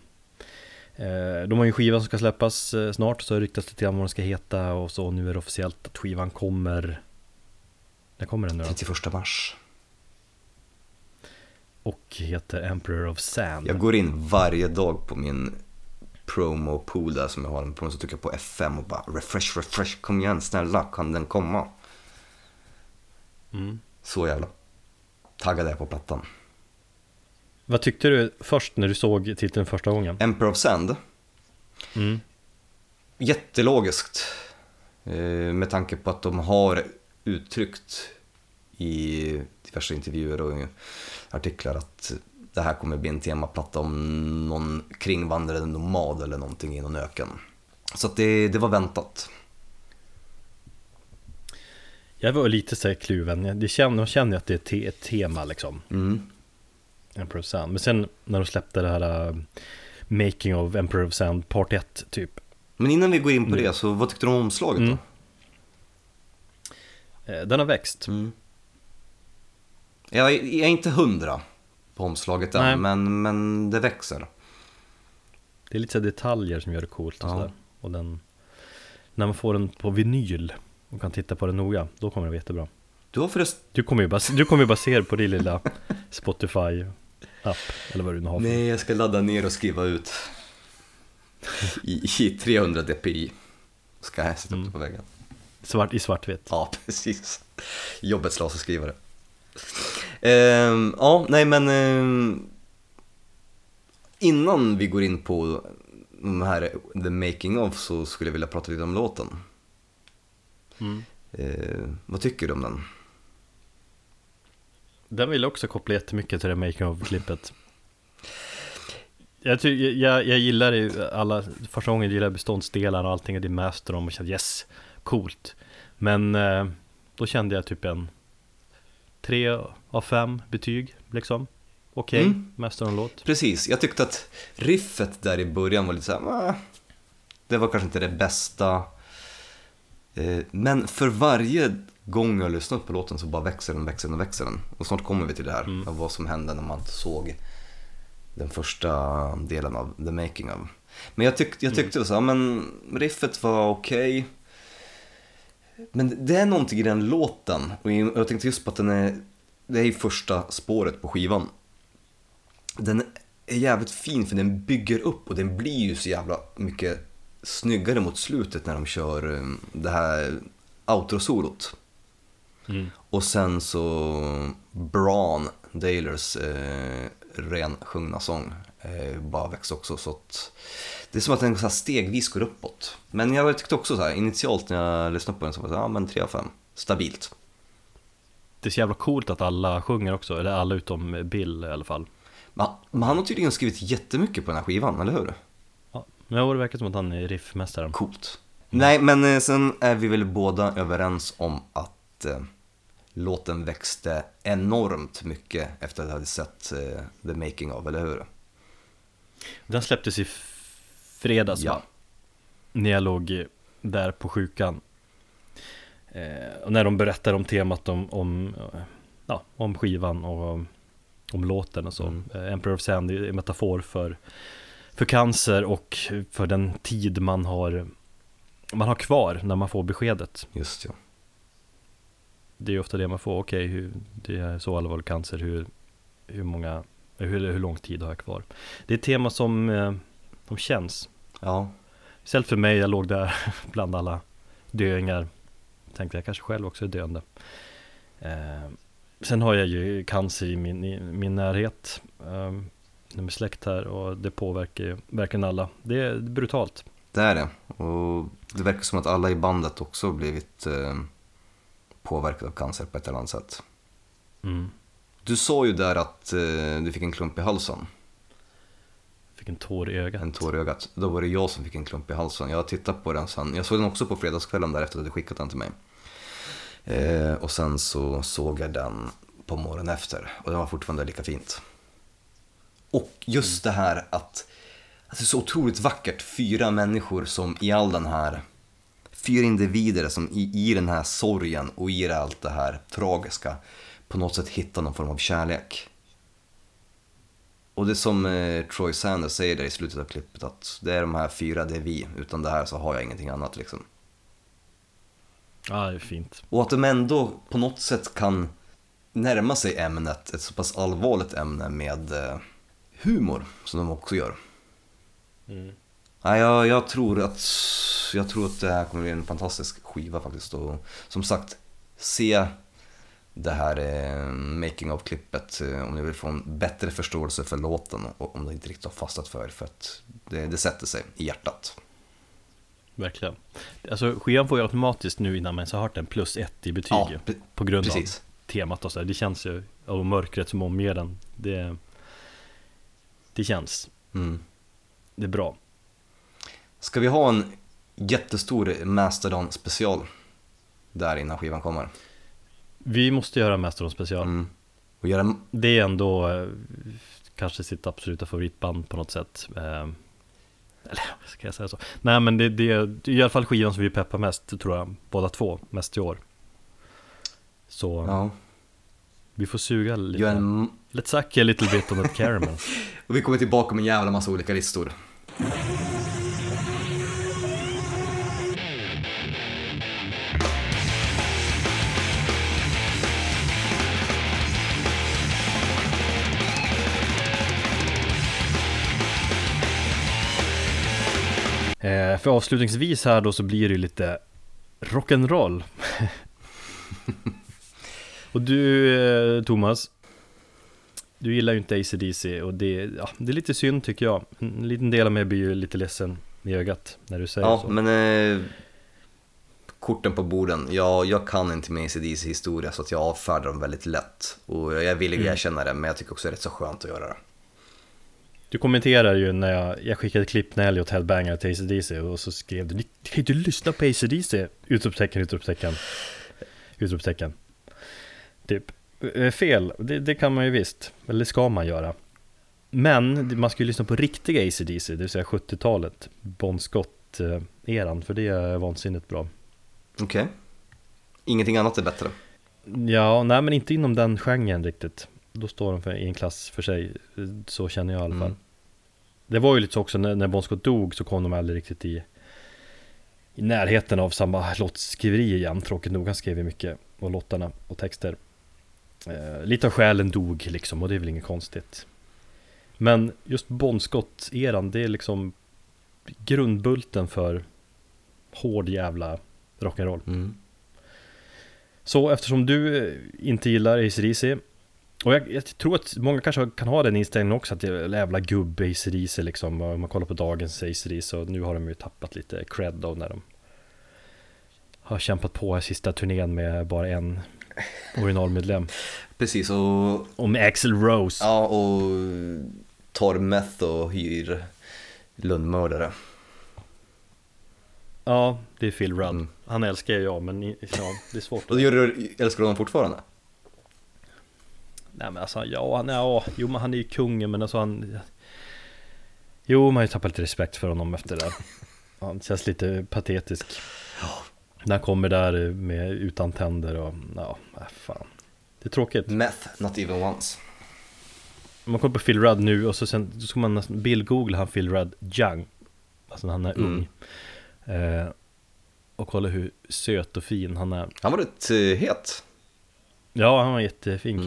Speaker 2: Eh, De har ju en skiva som ska släppas snart så ryktas lite grann vad den ska heta och så nu är det officiellt att skivan kommer När kommer den nu då?
Speaker 1: 31 mars.
Speaker 2: Och heter Emperor of Sand
Speaker 1: Jag går in varje dag på min promo pool där som jag har på så trycker jag på F5 och bara refresh, refresh, kom igen snälla, kan den komma?
Speaker 2: mm.
Speaker 1: Så jävla taggad är på plattan.
Speaker 2: Vad tyckte du först när du såg titeln första gången?
Speaker 1: Emperor of Sand,
Speaker 2: Mm.
Speaker 1: jättelogiskt. Eh, med tanke på att de har uttryckt i diverse intervjuer och artiklar att det här kommer bli en temaplatta om någon kringvandrande nomad eller någonting i någon öken. Så det, det var väntat.
Speaker 2: Jag var lite så här kluven, det känner, jag känner att det är te, ett tema liksom
Speaker 1: Mm.
Speaker 2: Emperor of Sand Men sen när de släppte det här uh, Making of Emperor of Sand Part 1 typ
Speaker 1: Men innan vi går in på
Speaker 2: Nu.
Speaker 1: det, så vad tyckte du om omslaget
Speaker 2: Mm.
Speaker 1: då?
Speaker 2: eh, Den har växt
Speaker 1: Mm. Jag, jag är inte hundra på omslaget än,
Speaker 2: Nej.
Speaker 1: men, men det växer.
Speaker 2: Det är lite så detaljer som gör det coolt och
Speaker 1: Ja.
Speaker 2: sådär Och den När man får den på vinyl och kan titta på den noga, då kommer det vara jättebra
Speaker 1: Du har förresten...
Speaker 2: Du kommer ju bara, du kommer ju bara se det på din lilla Spotify-app Eller vad du nu har för
Speaker 1: Nej, jag ska ladda ner och skriva ut i, i 300 dpi. Ska jag sätta upp det på väggen.
Speaker 2: svart, i svartvitt
Speaker 1: Ja, precis. Jobbets laserskrivare. Ehm, ja, nej men ehm, innan vi går in på de här the making of så skulle jag vilja prata lite om låten.
Speaker 2: mm.
Speaker 1: Ehm, vad tycker du om den?
Speaker 2: Den vill jag också koppla jättemycket till det making of-klippet jag, ty- jag, jag gillar ju alla, första gången gillade jag beståndsdelarna och allting och det master om och kände yes, coolt Men eh, då kände jag typ en tre av fem betyg liksom Okej,
Speaker 1: Mm.
Speaker 2: Masteron-låt
Speaker 1: Precis, jag tyckte att riffet där i början var lite såhär, det var kanske inte det bästa. Eh, Men för varje gång jag lyssnat på låten så bara växer den, växer den och växer den. Och snart kommer vi till det här,
Speaker 2: Mm.
Speaker 1: vad som hände när man såg den första delen av The Making of. Men jag, tyckte jag tyckte så här, men riffet var okej. Men det är någonting i den låten, och jag tänkte just på att den är, det är ju första spåret på skivan. Den är jävligt fin för den bygger upp och den blir ju så jävla mycket snyggare mot slutet när de kör eh, det här outrosolot.
Speaker 2: mm.
Speaker 1: Och sen så Braun Dailers eh, rensjungna sång bara växer också så att det är som att den så stegvis går uppåt. Men jag tyckte också så här initialt när jag lyssnade på den så var det ja men 3 av 5, stabilt.
Speaker 2: Det är så jävla coolt att alla sjunger också, eller alla utom Bill i alla fall
Speaker 1: Men, men han har tydligen skrivit jättemycket på den här skivan, eller hur?
Speaker 2: ja. Men det verkar som att han är riffmästaren
Speaker 1: Coolt. Nej, men eh, sen är vi väl båda överens om att eh, låten växte enormt mycket efter att jag hade sett eh, The Making of, eller hur?
Speaker 2: Den släpptes i fredags
Speaker 1: Ja.
Speaker 2: va? När jag låg där på sjukan eh, Och när de berättar om temat om, om, ja, om skivan och om, om låten och så
Speaker 1: Mm.
Speaker 2: eh, Emperor of Sand är en metafor för, för cancer och för den tid man har Man har kvar när man får beskedet
Speaker 1: Just ja.
Speaker 2: Det är ofta det man får, okej hur, det är så allvarlig cancer, hur, hur många hur, hur lång tid har jag kvar? Det är ett tema som eh, De känns.
Speaker 1: Ja,
Speaker 2: Istället för mig, jag låg där bland alla döingar. Tänkte jag kanske själv också är döende. Eh, sen har jag ju cancer i min, i min närhet. Eh, med släkt här och det påverkar ju verkligen alla. Det är brutalt.
Speaker 1: det är det. Och det verkar som att alla i bandet också blivit eh, påverkade av cancer på ett eller annat sätt.
Speaker 2: Mm.
Speaker 1: Du sa ju där att eh, du fick en klump i halsen,
Speaker 2: Fick en tår i ögat.
Speaker 1: en tår i ögat. Då var det jag som fick en klump i halsen. Jag har tittat på den sen. Jag såg den också på fredagskvällen där efter att du skickat den till mig. Eh, och sen så såg jag den på morgonen efter och den var fortfarande lika fint. Och just det här att, att det är så otroligt vackert, fyra människor som i all den här, fyra individer som i, i den här sorgen och i allt det här tragiska på något sätt hittar någon form av kärlek. Och det som eh, Troy Sanders säger där i slutet av klippet att det är de här fyra, det är vi. Utan det här så har jag ingenting annat liksom.
Speaker 2: Ja, det är fint.
Speaker 1: Och att de ändå på något sätt kan närma sig ämnet, ett så pass allvarligt ämne med eh, humor som de också gör.
Speaker 2: Mm.
Speaker 1: Nej, jag, jag, tror att, jag tror att det här kommer bli en fantastisk skiva faktiskt. Och som sagt, se det här eh, making of klippet eh, om ni vill få en bättre förståelse för låten och om det inte riktigt har fastnat för för att det, det sätter sig i hjärtat.
Speaker 2: Verkligen. Alltså skivan får ju automatiskt nu innan man ens har hört den plus ett i betyg
Speaker 1: Ja,
Speaker 2: På grund
Speaker 1: precis.
Speaker 2: av temat och så. Det känns ju, och mörkret som omger den Det, det känns,
Speaker 1: Mm.
Speaker 2: det är bra
Speaker 1: Ska vi ha en jättestor Mastodon special där innan skivan kommer?
Speaker 2: Vi måste göra Mastodon special
Speaker 1: Mm. Och göra
Speaker 2: Det är ändå eh, kanske sitt absoluta favoritband på något sätt eh, Eller ska jag säga så? Nej men det, det, det är i alla fall skivan som vi peppar mest tror jag Båda två, mest i år Så
Speaker 1: Ja,
Speaker 2: vi får suga lite
Speaker 1: gör en,
Speaker 2: Let's suck a little bit on that caramel
Speaker 1: och vi kommer tillbaka med en jävla massa olika listor.
Speaker 2: För avslutningsvis här då så blir det lite rock'n'roll Och du eh, Thomas Du gillar ju inte AC/DC och det, ja, det är lite synd tycker jag En liten del av mig blir ju lite ledsen i ögat när du säger
Speaker 1: Ja,
Speaker 2: så
Speaker 1: men eh, korten på borden. Ja, jag kan inte med ACDC historia så att jag avfärdar dem väldigt lätt. Och jag är villig att
Speaker 2: Mm.
Speaker 1: erkänna det, men jag tycker också det är rätt så skönt att göra det.
Speaker 2: Du kommenterar ju när jag, jag skickade ett klipp när Elliot Hellbanger till AC/DC och så skrev du Ni kan ju inte lyssna på AC/DC Utropstecken, utropstecken. Utropstecken. Typ. Eh, Fel, det, det kan man ju visst. Eller ska man göra. Men man ska ju lyssna på riktiga AC/DC Det vill säga 70-talet Bon Scott-eran För det är vansinnigt bra.
Speaker 1: Okej. Ingenting annat är bättre.
Speaker 2: Ja, nej men inte inom den genren riktigt Då står de för, i en klass för sig. Så känner jag i alla fall.
Speaker 1: Mm.
Speaker 2: Det var ju lite så också när, när Bon Scott dog så kom de aldrig riktigt i I närheten av samma låtskriveri igen. Tråkigt nog, han skrev ju mycket Och låtarna och texter. Eh, Lite av själen dog liksom och det är väl inget konstigt. Men just Bon Scott-eran det är liksom Grundbulten för Hård jävla rock'n'roll.
Speaker 1: Mm.
Speaker 2: så eftersom du eh, inte gillar AC/DC och jag, jag tror att många kanske kan ha den inställningen också att det är jävla gubb AC/DC liksom Om man kollar på dagens AC/DC och nu har de ju tappat lite cred då när de Har kämpat på sista turnén med bara en originalmedlem
Speaker 1: Precis, och,
Speaker 2: Och med Axel Rose
Speaker 1: ja, och tar meth och hyr lönnmördare.
Speaker 2: Ja, det är Phil Rudd
Speaker 1: Mm.
Speaker 2: Han älskar jag men ja, det är svårt
Speaker 1: Och du, älskar honom fortfarande?
Speaker 2: Nej men alltså, ja, han, ja, jo men han är ju kungen men alltså han Jo, man har ju tappat lite respekt för honom efter det Han känns lite patetisk När han kommer där med utan tänder och, ja, äh, fan Det är tråkigt
Speaker 1: Meth, not even once.
Speaker 2: Man kollar på Phil Rudd nu och så sen, så ska man nästan bildgoogla han Phil Rudd young Alltså när han är
Speaker 1: Mm.
Speaker 2: ung eh, Och kolla hur söt och fin han är
Speaker 1: Han var rätt eh, het.
Speaker 2: Ja, han var en jättefin
Speaker 1: Mm.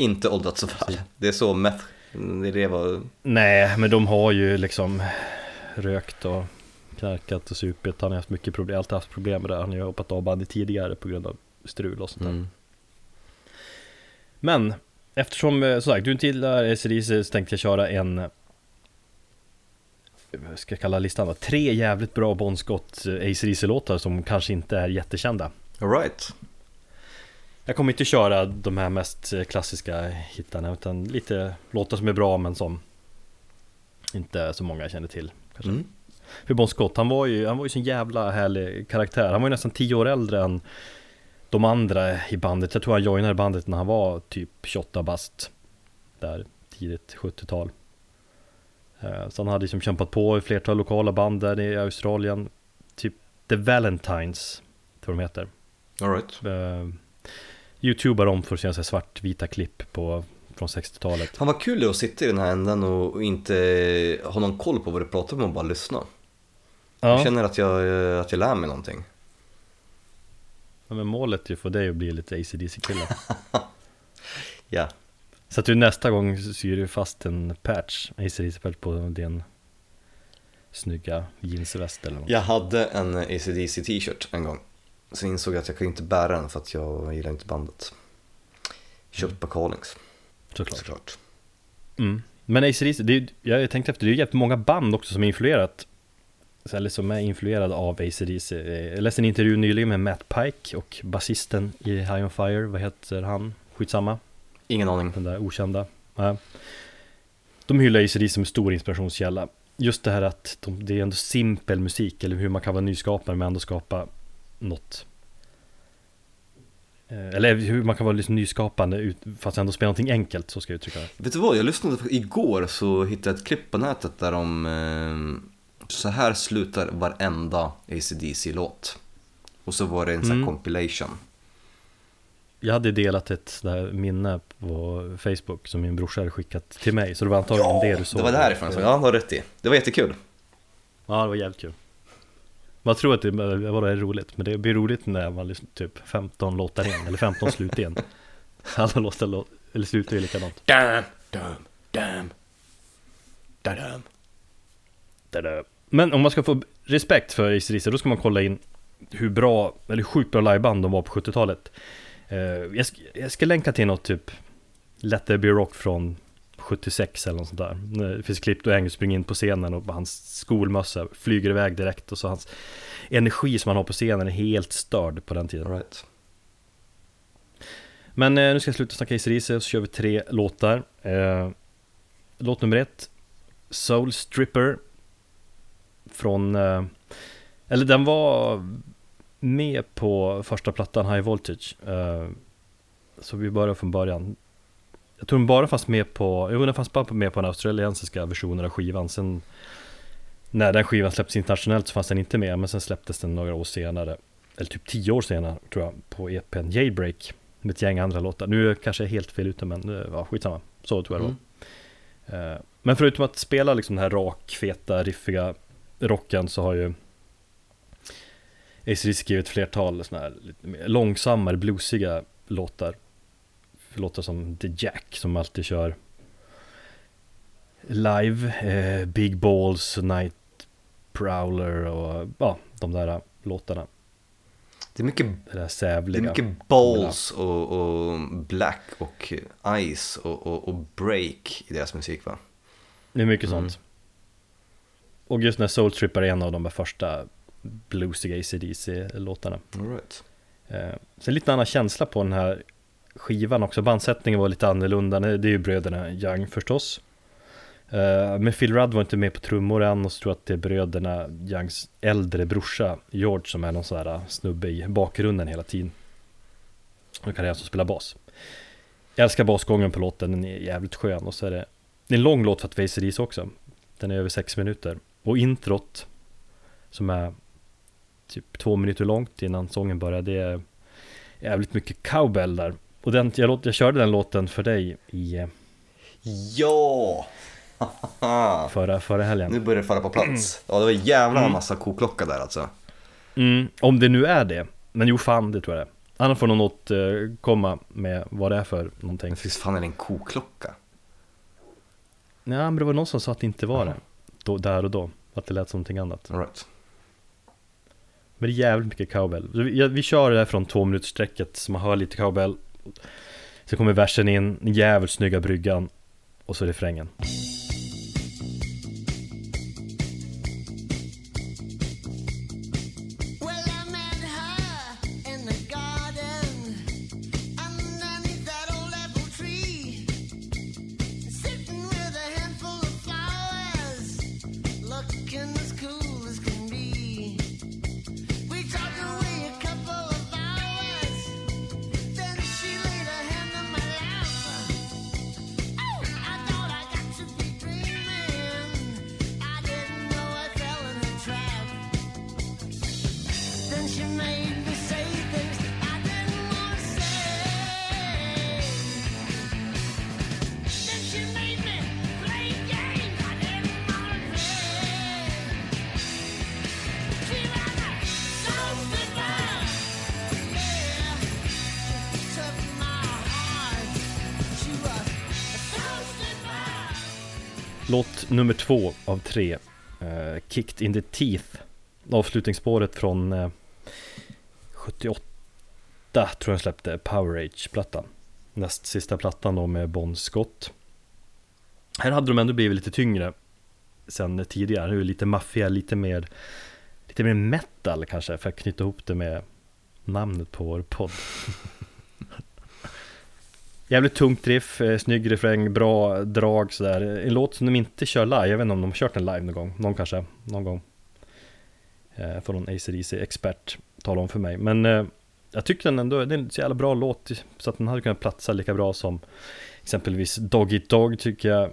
Speaker 1: Inte åldrats så väl. Det är så meth Det, det var...
Speaker 2: Nej, men de har ju liksom rökt och knarkat och supit. Han har haft mycket problem, alltid haft problem med det. Han har ju hoppat av bandet tidigare på grund av strul och sånt där.
Speaker 1: Mm.
Speaker 2: Men eftersom, eh, som sagt, du inte gillar ACDC så tänkte jag köra en vad ska jag kalla listan då? Tre jävligt bra Bon Scott eh, ACDC-låtar som kanske inte är jättekända.
Speaker 1: Alright.
Speaker 2: Jag kommer inte köra de här mest eh, klassiska hittarna utan lite låtar som är bra men som inte så många känner till. Kanske.
Speaker 1: Mm.
Speaker 2: För Bon Scott, han var ju, han var ju sån jävla härlig karaktär. Han var ju nästan tio år äldre än de andra i bandet. Jag tror han joinade bandet när han var typ 28 bast. Där tidigt 70-tal. Eh, Så han hade liksom kämpat på i flertal lokala band där i Australien. Typ The Valentines, tror de heter.
Speaker 1: Alright.
Speaker 2: Uh, Youtubar om för att se svartvita klipp på, från 60-talet.
Speaker 1: Fan vad kul att sitta i den här änden och inte ha någon koll på vad du pratar om och bara lyssna. Jag
Speaker 2: Ja,
Speaker 1: känner att jag, eh, att jag lär mig någonting.
Speaker 2: men målet är ju för dig att bli lite ACDC-kille.
Speaker 1: Ja.
Speaker 2: Så att du nästa gång syr du fast en patch, ACDC-patch på din snygga jeansväst eller något.
Speaker 1: Jag hade en ACDC t-shirt en gång. Sen insåg jag att jag kunde inte bära den för att jag gillar inte bandet. Köpt på Carlings,
Speaker 2: Såklart.
Speaker 1: såklart.
Speaker 2: Mm. Men är, ju- jag tänkte efter, det är ju jävligt många band också som är influerat eller som är influerade av ACDC. Jag läste en intervju nyligen med Matt Pike och basisten i High On Fire, vad heter han? Skitsamma,
Speaker 1: Ingen aning.
Speaker 2: den där okända. De hyllar ACDC som en stor inspirationskälla. Just det här att de, det är ändå simpel musik, eller hur man kan vara nyskapare men ändå skapa något. Eh, Eller hur man kan vara liksom nyskapande fast ändå spela någonting enkelt, så ska jag uttrycka det.
Speaker 1: Vet du vad, jag lyssnade på, igår så hittade jag ett klipp på nätet där de eh, Så här slutar varenda ACDC-låt. Och så var det en sån här
Speaker 2: Mm.
Speaker 1: compilation.
Speaker 2: Jag hade delat ett där minne på Facebook som min brorsa hade skickat till mig, så det var antagligen det du såg.
Speaker 1: det var därifrån. Så, ja, du har rätt i. Det var jättekul.
Speaker 2: Ja, det var jävligt kul. Man tror att det var det roligt, men det blir roligt när man liksom typ 15 låtar in, eller 15 slut in. Alla låtar lå- eller slutar ju likadant.
Speaker 1: Damn, damn, damn. Damn.
Speaker 2: Tada. Men om man ska få respekt för ACDC, då ska man kolla in hur bra, eller sjukt bra liveband de var på 70-talet. Eh, jag, ska, jag ska länka till något typ Let There Be Rock från 76 eller något sånt där. Det finns klipp då Angus springer in på scenen och hans skolmössa flyger iväg direkt och så hans energi som han har på scenen är helt störd på den tiden.
Speaker 1: Right.
Speaker 2: Men eh, nu ska jag sluta snacka ACDC och så kör vi tre låtar. Eh, låt nummer ett, Soul Stripper. Från, eh, eller den var med på första plattan High Voltage. Eh, så vi börjar från början. Jag tror den bara fanns med på, jo den fanns bara med på den australiensiska versionen av skivan. Sen när den skivan släpptes internationellt så fanns den inte med, men sen släpptes den några år senare. Eller typ tio år senare tror jag, på EPn Jailbreak. Med ett gäng andra låtar. Nu kanske jag är helt fel ute men eh, ja, skitsamma. Så tror jag det var. Eh, Men förutom att spela liksom den här rak, feta, riffiga rocken så har ju ACDC skrivit ett flertal sådana här lite långsammare, bluesiga låtar. Låtar som The Jack som alltid kör live, eh, Big Balls, Night Prowler och ja, de där låtarna.
Speaker 1: Det är mycket,
Speaker 2: Det där
Speaker 1: det är
Speaker 2: sävliga.
Speaker 1: mycket balls och, och black och ice och, och, och break i deras musik va?
Speaker 2: Det är mycket
Speaker 1: Mm.
Speaker 2: sånt. Och just när Soul Tripper är en av de första bluesiga ACDC-låtarna.
Speaker 1: Right.
Speaker 2: Eh, sen lite annan känsla på den här skivan också. Bandsättningen var lite annorlunda. Det är ju bröderna Young förstås. Eh, men Phil Rudd var inte med på trummor än och så tror jag att det är bröderna Youngs äldre brorsa George som är någon sån här eh, snubbe i bakgrunden hela tiden. Och kan alltså spela bas. Jag älskar basgången på låten, den är jävligt skön och så är det Det är en lång låt för att Face ACDC också. Den är över sex minuter. Och introt som är typ två minuter långt innan sången börjar. Det är jävligt mycket cowbell där. Och den, jag, låt, jag körde den låten för dig i eh,
Speaker 1: Ja!
Speaker 2: förra, förra helgen.
Speaker 1: nu börjar det falla på plats. Ja, det var en jävla massa koklocka där alltså.
Speaker 2: Mm, om det nu är det. Men jo fan, det tror jag det är. Annars får någon återkomma med vad det är för någonting.
Speaker 1: Men visst fan är det en koklocka?
Speaker 2: Ja, men det var någon som sa att det inte var det. Då, där och då. Att det lät som någonting annat.
Speaker 1: All right.
Speaker 2: Men det är jävligt mycket cowbell. Vi, vi kör det här från två minuters sträcket så man hör lite cowbell. Så kommer versen in, den jävligt snygga bryggan. Och så refrängen. Låt nummer två av tre. uh, Kicked in the Teeth. Avslutningsspåret från eh, uh, 78 tror jag släppte Power Age-plattan. Näst sista plattan då med Bon Scott. Här hade de ändå blivit lite tyngre sen tidigare. Nu är lite maffiga, lite mer, lite mer metal kanske för att knyta ihop det med namnet på vår podd. Jävligt tungt riff, eh, snygg refräng, bra drag sådär. En låt som de inte kör live, jag vet inte om de har kört den live någon gång. Någon kanske, någon gång. Eh, får någon ACDC-expert tala om för mig. Men eh, jag tycker den ändå, det är en så jävla bra låt så att den hade kunnat platsa lika bra som exempelvis Dog It Dog tycker jag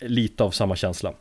Speaker 2: lite av samma känsla.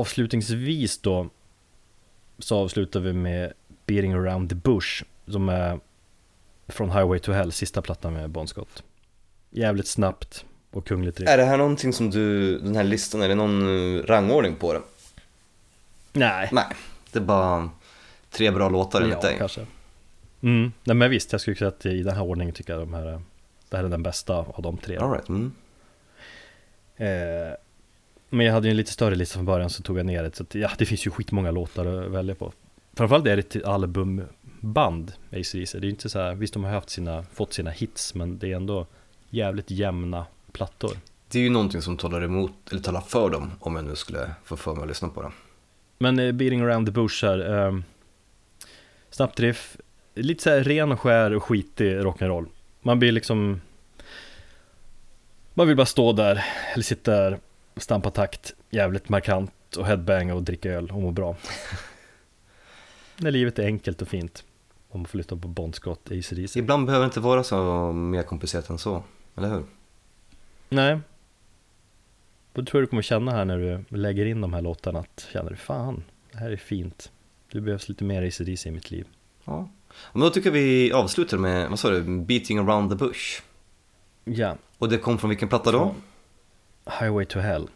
Speaker 2: Avslutningsvis då så avslutar vi med Beating around the bush som är från Highway to Hell, sista plattan med Bon Scott. Jävligt snabbt och kungligt.
Speaker 1: Är det här någonting som du, den här listan, är det någon eh, rangordning på det?
Speaker 2: Nej,
Speaker 1: Nej, det är bara tre bra låtar enligt
Speaker 2: ja,
Speaker 1: dig.
Speaker 2: kanske. Mm, nej men visst, jag skulle säga att i den här ordningen tycker jag de här, det här är den bästa av de tre.
Speaker 1: All right. mm.
Speaker 2: Eh, men jag hade ju en lite större lista från början så tog jag ner det. Så att, ja, det finns ju skitmånga låtar att välja på. Framförallt är det ett albumband, AC/DC. Det är ju inte så här, visst de har haft sina, fått sina hits, men det är ändå jävligt jämna plattor.
Speaker 1: Det är ju någonting som talar emot, eller talar för dem om jag nu skulle få för mig att lyssna på det.
Speaker 2: Men eh, Beating around the bush här, eh, snabbt riff, lite så här ren och skär och skitig rock'n'roll. Man blir liksom, man vill bara stå där, eller sitta där stampa takt, jävligt markant och headbanga och dricka öl och må bra. När livet är enkelt och fint. Om man får lyssna på Bon Scott, AC/DC.
Speaker 1: Ibland behöver det inte vara så mer komplicerat än så, eller hur?
Speaker 2: Nej. Vad tror du kommer känna här när du lägger in de här låtarna? Att känner du fan, det här är fint. Det behövs lite mer AC/DC i mitt liv.
Speaker 1: Ja. Men då tycker vi avslutar med, vad sa du, Beating around the bush.
Speaker 2: Ja,
Speaker 1: Och det kom från vilken platta då?
Speaker 2: Highway to Hell.